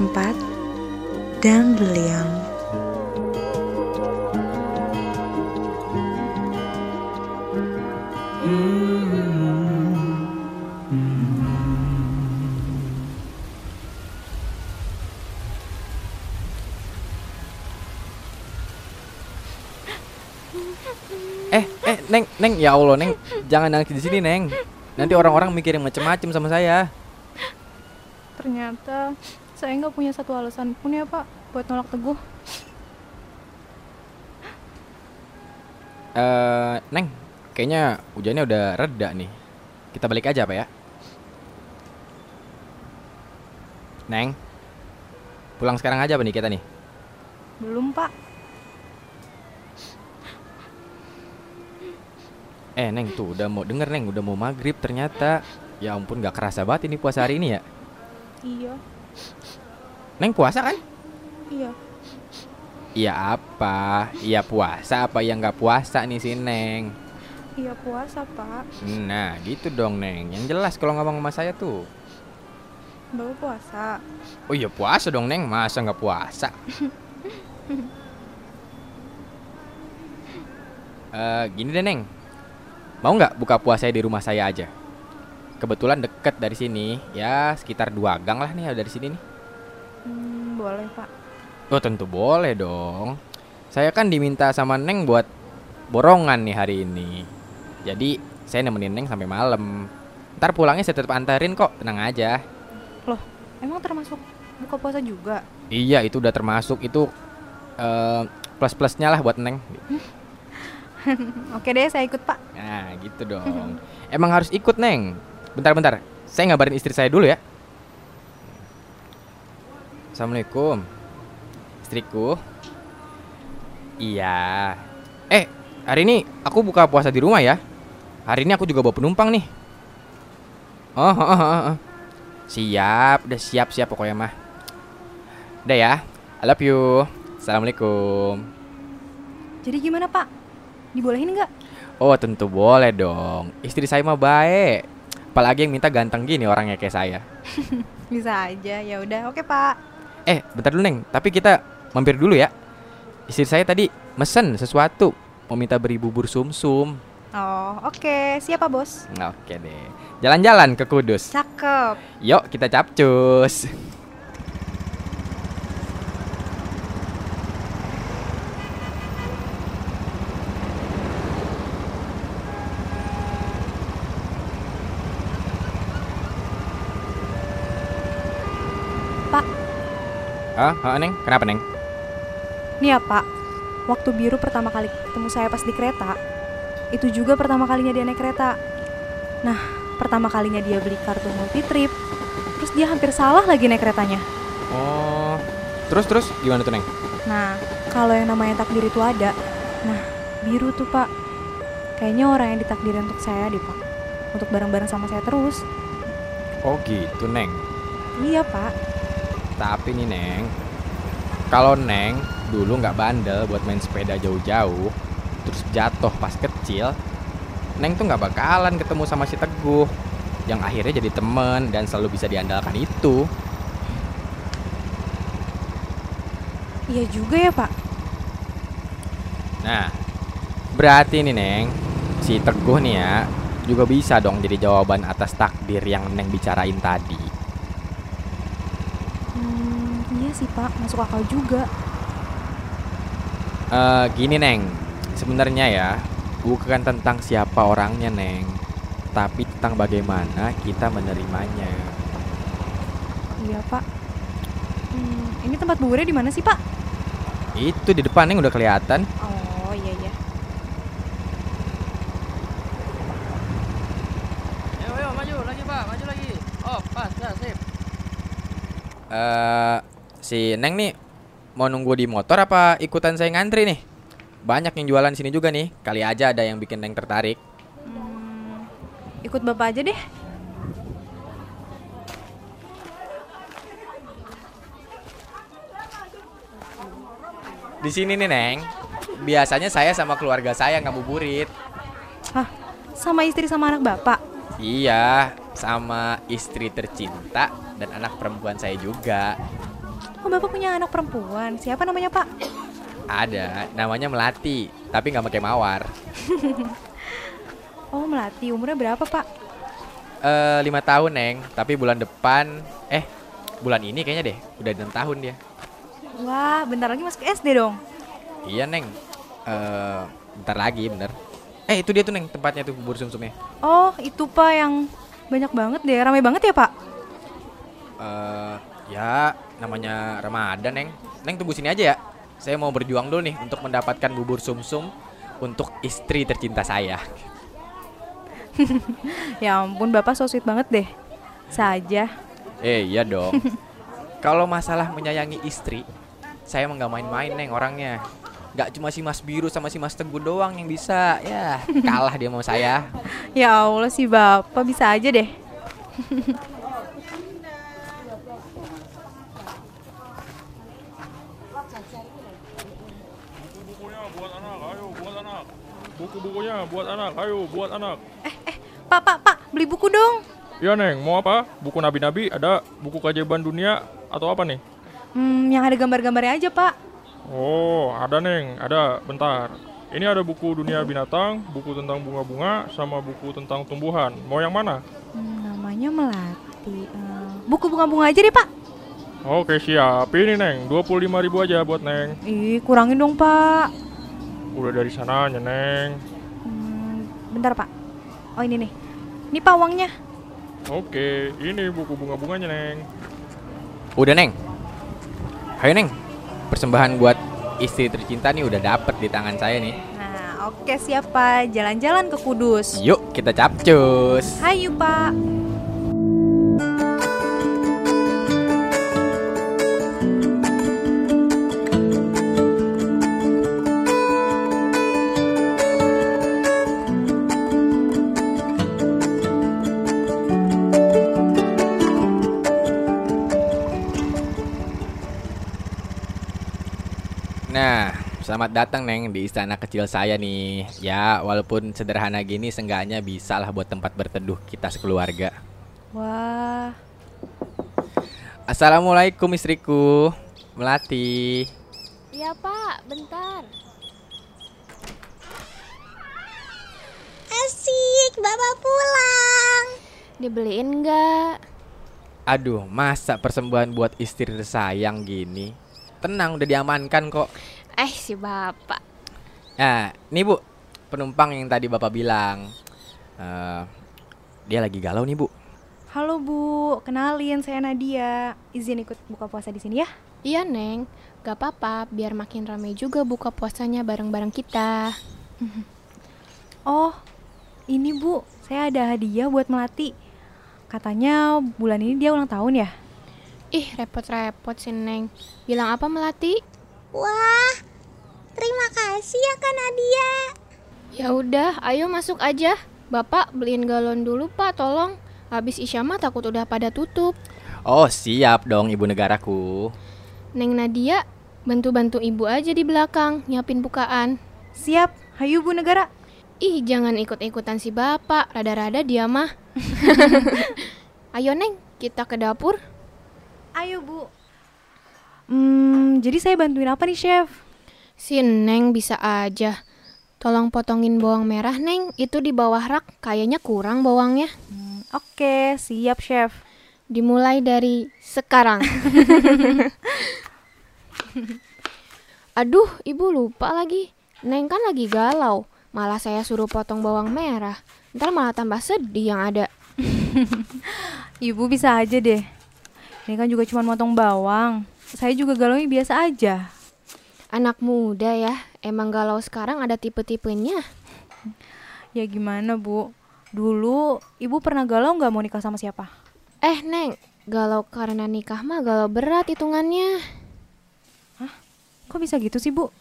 Dandelion Bagian 4 Dandelion Eh, eh, Neng, Neng, ya Allah, Neng, jangan nangis di sini, Neng. Nanti orang-orang mikir yang macem-macem sama saya. Ternyata saya nggak punya satu alasan pun ya Pak buat nolak teguh. Eh, Neng, kayaknya hujannya udah reda nih. Kita balik aja, Pak ya. Neng, pulang sekarang aja apa nih kita nih? Belum Pak. Eh, Neng, tuh udah mau denger, Neng, udah mau maghrib ternyata. Ya ampun, gak kerasa banget ini puasa hari ini ya. Iya, Neng puasa kan? iya. Iya apa? Iya puasa apa yang nggak puasa nih si Neng? Iya puasa Pak. Nah gitu dong Neng. Yang jelas kalau ngomong sama saya tuh. Bapak puasa. Oh iya puasa dong Neng. Masa nggak puasa? Eh gini deh Neng. Mau nggak buka puasa di rumah saya aja? Kebetulan deket dari sini, ya sekitar dua gang lah nih dari sini nih. Boleh Pak. Oh tentu boleh dong. Saya kan diminta sama Neng buat borongan nih hari ini. Jadi saya nemenin Neng sampai malam. Ntar pulangnya saya tetap antarin kok, tenang aja. Loh, emang termasuk buka puasa juga? Iya itu udah termasuk itu eh, plus plusnya lah buat Neng. Oke deh, saya ikut Pak. Nah gitu dong. Emang harus ikut Neng. Bentar-bentar, saya ngabarin istri saya dulu ya. Assalamualaikum, istriku. Iya. Eh, hari ini aku buka puasa di rumah ya. Hari ini aku juga bawa penumpang nih. Oh, oh, oh, oh, oh. siap, udah siap siap pokoknya mah. Udah ya, I love you. Assalamualaikum. Jadi gimana Pak? Dibolehin nggak? Oh tentu boleh dong Istri saya mah baik Apalagi yang minta ganteng gini orangnya kayak saya Bisa aja. Ya udah, oke Pak. Eh bentar dulu Neng. Tapi kita mampir dulu ya. Istri saya tadi mesen sesuatu. Mau minta beri bubur sumsum. Oh, oke. Siapa Bos? Oke deh. Jalan-jalan ke Kudus. Cakep. Yuk kita capcus Ah, Neng Kenapa Neng? nih ya Pak. Waktu biru pertama kali ketemu saya pas di kereta, itu juga pertama kalinya dia naik kereta. Nah, pertama kalinya dia beli kartu multi trip, terus dia hampir salah lagi naik keretanya. Oh Terus terus gimana tuh Neng? Nah, kalau yang namanya takdir itu ada, nah biru tuh Pak. Kayaknya orang yang ditakdirin untuk saya deh Pak. Untuk bareng-bareng sama saya terus. Oh gitu Neng Iya Pak. Tapi nih Neng, kalau Neng dulu nggak bandel buat main sepeda jauh-jauh, terus jatuh pas kecil, Neng tuh nggak bakalan ketemu sama si Teguh, yang akhirnya jadi temen dan selalu bisa diandalkan itu. Iya juga ya Pak. Nah, berarti nih Neng, si Teguh nih ya juga bisa dong jadi jawaban atas takdir yang Neng bicarain tadi. Hmm, iya sih Pak, masuk akal juga. Eh gini Neng, sebenarnya ya bukan tentang siapa orangnya Neng, tapi tentang bagaimana kita menerimanya. Iya Pak. Hmm, ini tempat buburnya di mana sih Pak? Itu di depan Neng udah kelihatan. Oh iya iya. Ayo, ayo, maju lagi pak, maju lagi. Oh, pas, ya, sip. Eh si Neng nih mau nunggu di motor apa ikutan saya ngantri nih? Banyak yang jualan sini juga nih. Kali aja ada yang bikin Neng tertarik. Hmm, ikut bapak aja deh. Di sini nih Neng. Biasanya saya sama keluarga saya ngabuburit. Hah, sama istri sama anak bapak. Iya, sama istri tercinta dan anak perempuan saya juga. Oh, Bapak punya anak perempuan. Siapa namanya, Pak? Ada, namanya Melati, tapi nggak pakai mawar. Oh, Melati. Umurnya berapa, Pak? Eh, lima tahun neng, tapi bulan depan, eh, bulan ini kayaknya deh, udah enam tahun dia. Wah, bentar lagi masuk SD dong. Iya neng, eh, bentar lagi bener. Eh itu dia tuh neng tempatnya tuh bubur sumsumnya. Oh, itu Pak yang banyak banget deh. Ramai banget ya, Pak? Eh, ya namanya Ramadan neng. Neng tunggu sini aja ya. Saya mau berjuang dulu nih untuk mendapatkan bubur sumsum untuk istri tercinta saya. Ya ampun, Bapak so sweet banget deh. Saja. Eh iya dong. Kalau masalah menyayangi istri, saya emang nggak main-main neng orangnya. Gak cuma si Mas Biru sama si Mas Teguh doang yang bisa. Ya kalah dia sama saya. Ya Allah sih Bapak bisa aja deh. Bukunya buat anak, ayo buat anak. Buku-bukunya buat anak, ayo buat anak. Pak, Pak, Pak, beli buku dong. Ya Neng, mau apa? Buku nabi-nabi ada, buku keajaiban dunia atau apa nih? Hmm, yang ada gambar-gambarnya aja, Pak. Oh, ada Neng, ada. Bentar. Ini ada buku dunia binatang, buku tentang bunga-bunga, sama buku tentang tumbuhan. Mau yang mana? Hmm, namanya Melati. Eh, buku bunga-bunga aja deh, Pak. Oke siap, ini Neng, 25.000 ribu aja buat Neng. Ih, kurangin dong, Pak. Udah dari sananya Neng. Bentar, Pak. Oh, ini nih. Ini Pak uangnya. Oke, ini buku bunga-bunganya Neng. Udah neng. Ayo neng. Persembahan buat istri tercinta nih udah dapet di tangan saya nih. Nah, oke siap, Pak. Jalan-jalan ke Kudus. Yuk kita capcus. Hayu, Pak. Selamat datang Neng di istana kecil saya nih. Ya, walaupun sederhana gini, seenggaknya bisa lah buat tempat berteduh kita sekeluarga. Wah, Assalamualaikum istriku, Melati. Iya pak, bentar. Asik, Bapak pulang. Dibeliin nggak? Aduh, masa persembahan buat istri tersayang gini? Tenang, udah diamankan kok. Eh si bapak. Nah, nih bu, penumpang yang tadi bapak bilang, eh, dia lagi galau nih bu. halo Bu. Kenalin, saya Nadia. Izin ikut buka puasa di sini ya. Iya neng, gak apa-apa. Biar makin ramai juga buka puasanya bareng-bareng kita. Oh, ini Bu, saya ada hadiah buat Melati. Katanya bulan ini dia ulang tahun ya? Ih repot-repot sih neng. Bilang apa melati? Wah, terima kasih ya Kak Nadia. Ya udah, ayo masuk aja. Bapak beliin galon dulu pak, tolong. Habis Isya mah takut udah pada tutup. Oh siap dong ibu negaraku. Neng Nadia, bantu-bantu ibu aja di belakang nyiapin bukaan. Siap, hayu Bu Negara. Ih, jangan ikut-ikutan si bapak. Rada-rada dia mah. Ayo neng, kita ke dapur. Ayo Bu. Hmm, jadi saya bantuin apa nih Chef? Si Neng bisa aja. Tolong potongin bawang merah, Neng. Itu di bawah rak, kayaknya kurang bawangnya. Hmm, Oke, siap Chef. Dimulai dari sekarang. Aduh, ibu lupa lagi. Neng kan lagi galau. Malah saya suruh potong bawang merah. Ntar malah tambah sedih yang ada. Ibu bisa aja deh. Ini kan juga cuma motong bawang. Saya juga galaunya biasa aja. Anak muda ya, emang galau sekarang ada tipe-tipenya. Ya gimana Bu? Dulu ibu pernah galau nggak mau nikah sama siapa? Eh, Neng, galau karena nikah mah galau berat hitungannya. Kok bisa gitu sih Bu?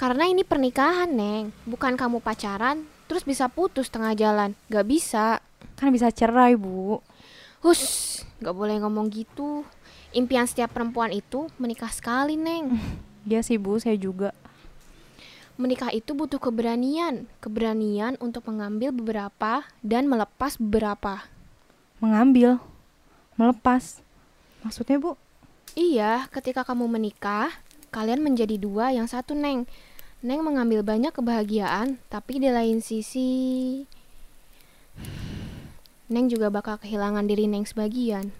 Karena ini pernikahan, Neng. Bukan kamu pacaran, terus bisa putus tengah jalan. Gak bisa. Kan bisa cerai Bu. Hus, gak boleh ngomong gitu. Impian setiap perempuan itu menikah sekali, Neng. Iya sih Bu, saya juga. Menikah itu butuh keberanian. Keberanian untuk mengambil beberapa dan melepas beberapa. mengambil, melepas. Maksudnya, Bu? Iya, ketika kamu menikah, kalian menjadi dua yang satu, Neng. Neng mengambil banyak kebahagiaan, tapi di lain sisi... Neng juga bakal kehilangan diri Neng sebagian.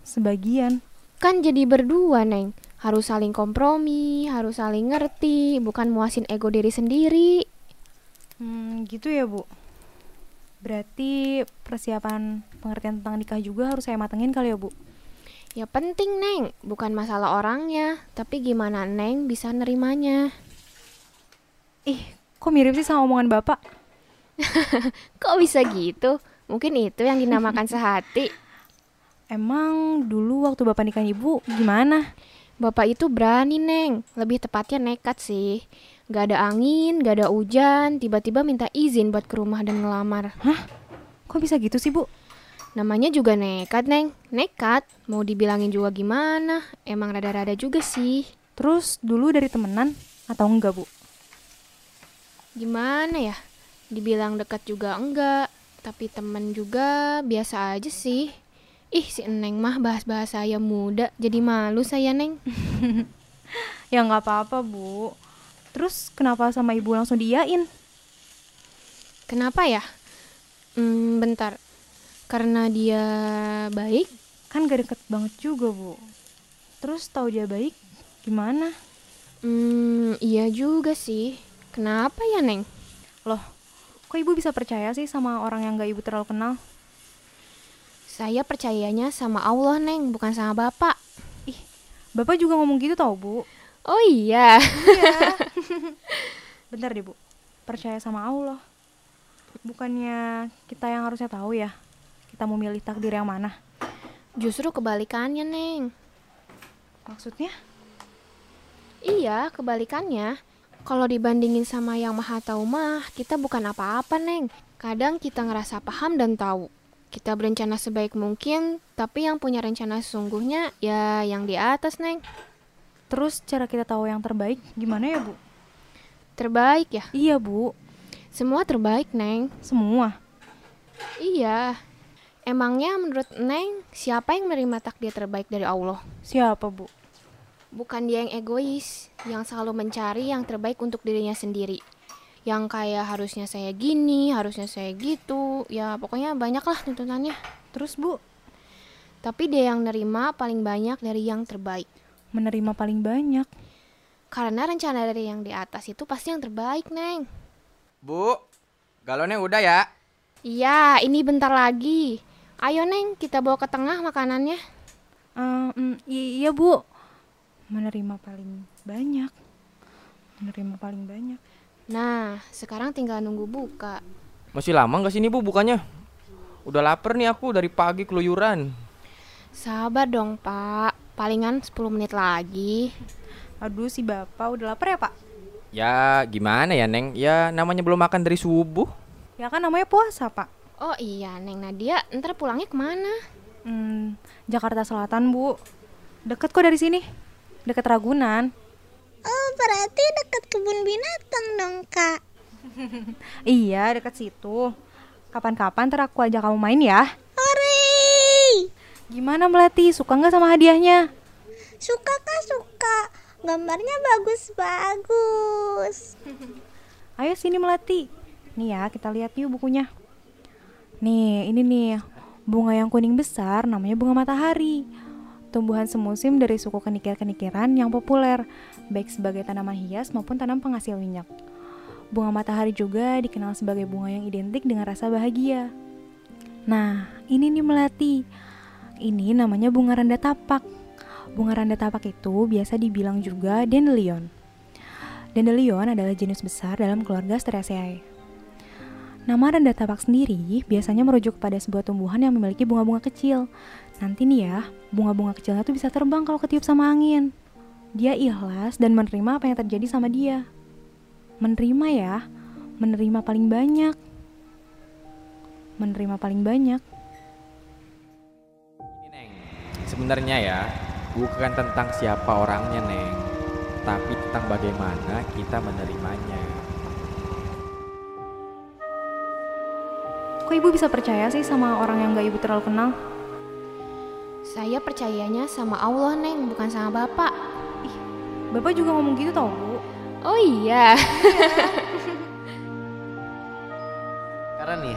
Sebagian. Kan jadi berdua, Neng. Harus saling kompromi, harus saling ngerti, bukan muasin ego diri sendiri. Hmm, gitu ya, Bu. Berarti persiapan pengertian tentang nikah juga harus saya matengin kali ya, Bu. Ya penting, Neng. Bukan masalah orangnya, tapi gimana Neng bisa nerimanya. Ih, kok mirip sih sama omongan Bapak? Kok bisa gitu? Mungkin itu yang dinamakan sehati. Emang dulu waktu Bapak nikahin Ibu gimana? Bapak itu berani, Neng. Lebih tepatnya nekat sih. Gak ada angin, gak ada hujan, tiba-tiba minta izin buat ke rumah dan ngelamar. Kok bisa gitu sih, Bu? Namanya juga nekat, Neng. Nekat. Mau dibilangin juga gimana? Emang rada-rada juga sih. Terus dulu dari temenan atau enggak, Bu? Gimana ya? Dibilang dekat juga enggak, tapi temen juga biasa aja sih. Ih, si Neng mah bahas-bahas saya muda, jadi malu saya, Neng. Ya nggak apa-apa, Bu. Terus kenapa sama Ibu langsung diiyain? Kenapa ya? Hmm, bentar. Karena dia baik? Kan gak deket banget juga, Bu. Terus tahu dia baik, gimana? Hmm, iya juga sih. Kenapa ya, Neng? Loh, kok Ibu bisa percaya sih sama orang yang gak Ibu terlalu kenal? Saya percayanya sama Allah, Neng, bukan sama Bapak. Bapak juga ngomong gitu tau, Bu. Oh iya. Bentar deh, Bu. Percaya sama Allah. Bukannya kita yang harusnya tahu ya, kita mau milih takdir yang mana? Justru kebalikannya, Neng. Maksudnya? Iya, kebalikannya. Kalau dibandingin sama yang maha tahu mah, kita bukan apa-apa, Neng. Kadang kita ngerasa paham dan tahu. Kita berencana sebaik mungkin, tapi yang punya rencana sesungguhnya ya yang di atas, Neng. Terus cara kita tahu yang terbaik gimana ya, Bu? Terbaik ya? Iya, Bu. Semua terbaik, Neng. Semua. Iya. Emangnya menurut Neng, siapa yang menerima takdir terbaik dari Allah? Siapa, Bu? Bukan dia yang egois, yang selalu mencari yang terbaik untuk dirinya sendiri. Yang kayak harusnya saya gini, harusnya saya gitu. Ya pokoknya banyak lah tuntutannya. Terus, Bu, Tapi dia yang nerima paling banyak dari yang terbaik. menerima paling banyak. Karena rencana dari yang di atas itu pasti yang terbaik, Neng. Bu, galonnya udah ya? Iya, ini bentar lagi. Ayo, Neng, kita bawa ke tengah makanannya. I- iya, Bu. Menerima paling banyak. Menerima paling banyak. Nah, sekarang tinggal nunggu buka. Masih lama nggak sini bu bukannya? Udah lapar nih aku dari pagi keluyuran. Sabar dong, Pak. Palingan 10 menit lagi. Aduh, si Bapak udah lapar ya, Pak? Ya gimana ya Neng? Ya namanya belum makan dari subuh. Ya kan namanya puasa, Pak. Oh iya, Neng Nadia, ntar pulangnya ke mana? Hmm, Jakarta Selatan, Bu. Deket kok dari sini. Deket Ragunan. Oh, berarti dekat kebun binatang dong, Kak. Iya, deket situ. Kapan-kapan ntar aku ajak kamu main ya. Hore! Gimana Melati? Suka nggak sama hadiahnya? Suka Kak, suka. Gambarnya bagus-bagus. Ayo sini Melati. Nih ya, kita lihat yuk bukunya. Nih, ini nih. Bunga yang kuning besar namanya bunga matahari. Tumbuhan semusim dari suku kenikir-kenikiran yang populer, baik sebagai tanaman hias maupun tanam penghasil minyak. Bunga matahari juga dikenal sebagai bunga yang identik dengan rasa bahagia. Nah, ini nih Melati. Ini namanya bunga randa tapak. Bunga randa tapak itu biasa dibilang juga dandelion. Dandelion adalah jenis besar dalam keluarga Asteraceae. Nama randa tapak sendiri biasanya merujuk kepada sebuah tumbuhan yang memiliki bunga-bunga kecil. Nanti nih ya, bunga-bunga kecilnya tuh bisa terbang kalau ketiup sama angin. Dia ikhlas dan menerima apa yang terjadi sama dia. Menerima ya, menerima paling banyak. Menerima paling banyak. Ini Neng, sebenarnya ya bukan tentang siapa orangnya Neng, tapi tentang bagaimana kita menerimanya. Kok ibu bisa percaya sih sama orang yang gak ibu terlalu kenal? Saya percayanya sama Allah, Neng, bukan sama Bapak. Bapak juga ngomong gitu tau bu. Oh iya. Karena nih,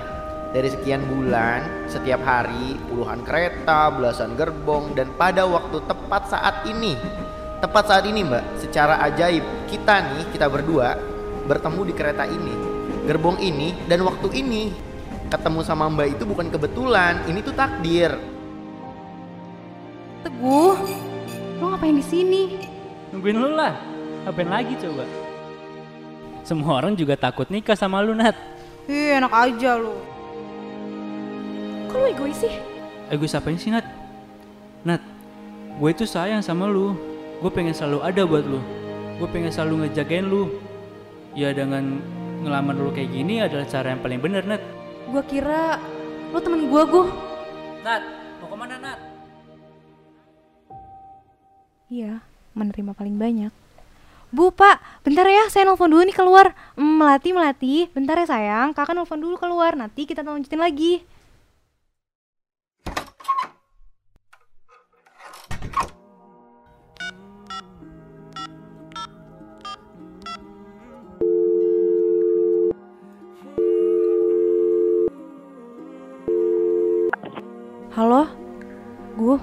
dari sekian bulan, setiap hari puluhan kereta, belasan gerbong, dan pada waktu tepat saat ini, tepat saat ini mbak, secara ajaib kita nih, kita berdua bertemu di kereta ini, gerbong ini, dan waktu ini. Ketemu sama mbak itu bukan kebetulan, ini tuh takdir. Teguh, lo ngapain di sini? Nungguin lu lah. Ngapain lagi coba? Semua orang juga takut nikah sama lu, Nat. Ih, enak aja lo. Kok lo egois sih? Egois apain sih, Nat? Nat, gue itu sayang sama lu. Gue pengen selalu ada buat lu. Gue pengen selalu ngejagain lu. Ya dengan ngelamar lu kayak gini adalah cara yang paling bener, Nat. Gua kira lo temen gua, gue. Nat, mau ke mana, Nat? Iya, menerima paling banyak. Bu, Pak, bentar ya, saya nelfon dulu nih keluar. Hmm, melati, melati, bentar ya sayang, kakak nelfon dulu keluar, nanti kita lanjutin lagi. Halo, gue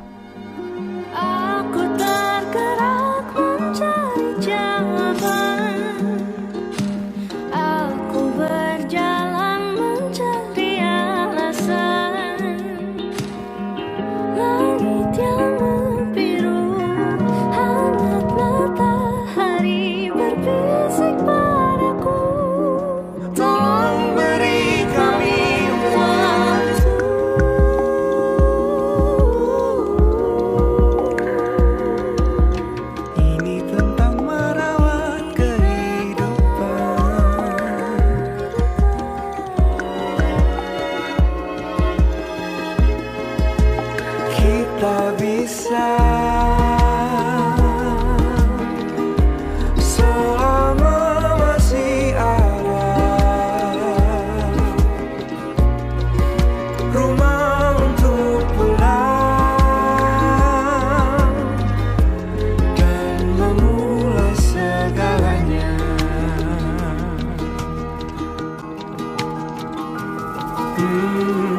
Hmm.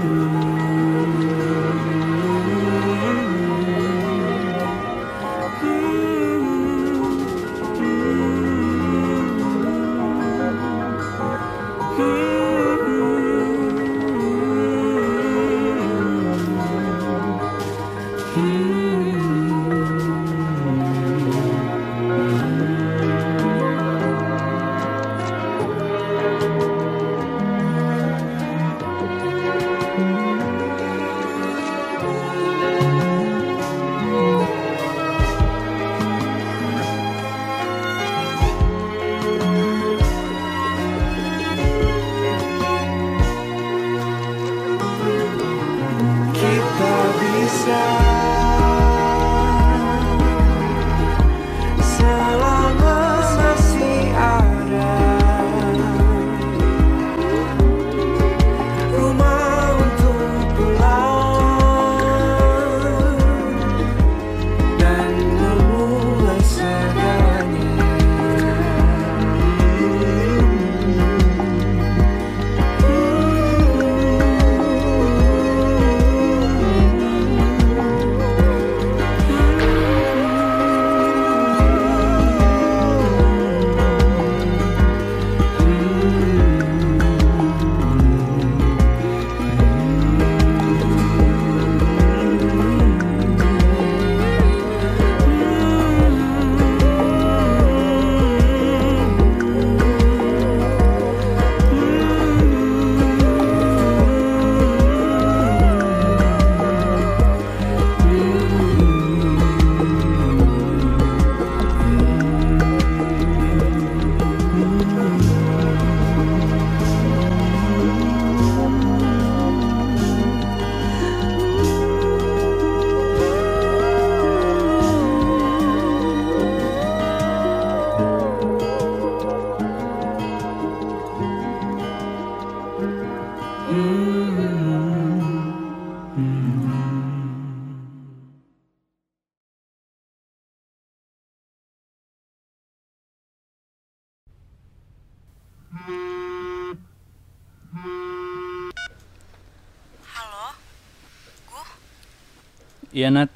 Iya Nat,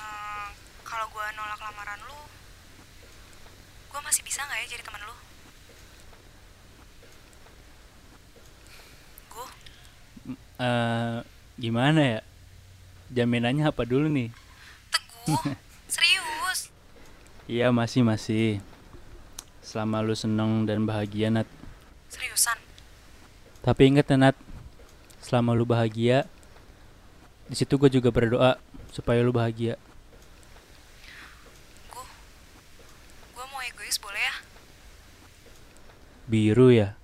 Eh, kalau gue nolak lamaran lu, gue masih bisa nggak ya jadi teman lu? Gue eh gimana ya? Jaminannya apa dulu nih? serius. Iya masih masih. Selama lu seneng dan bahagia Nat. Seriusan? Tapi inget ya Nat, selama lu bahagia, di situ gue juga berdoa supaya lu bahagia. Gue mau egois boleh ya? Biru ya?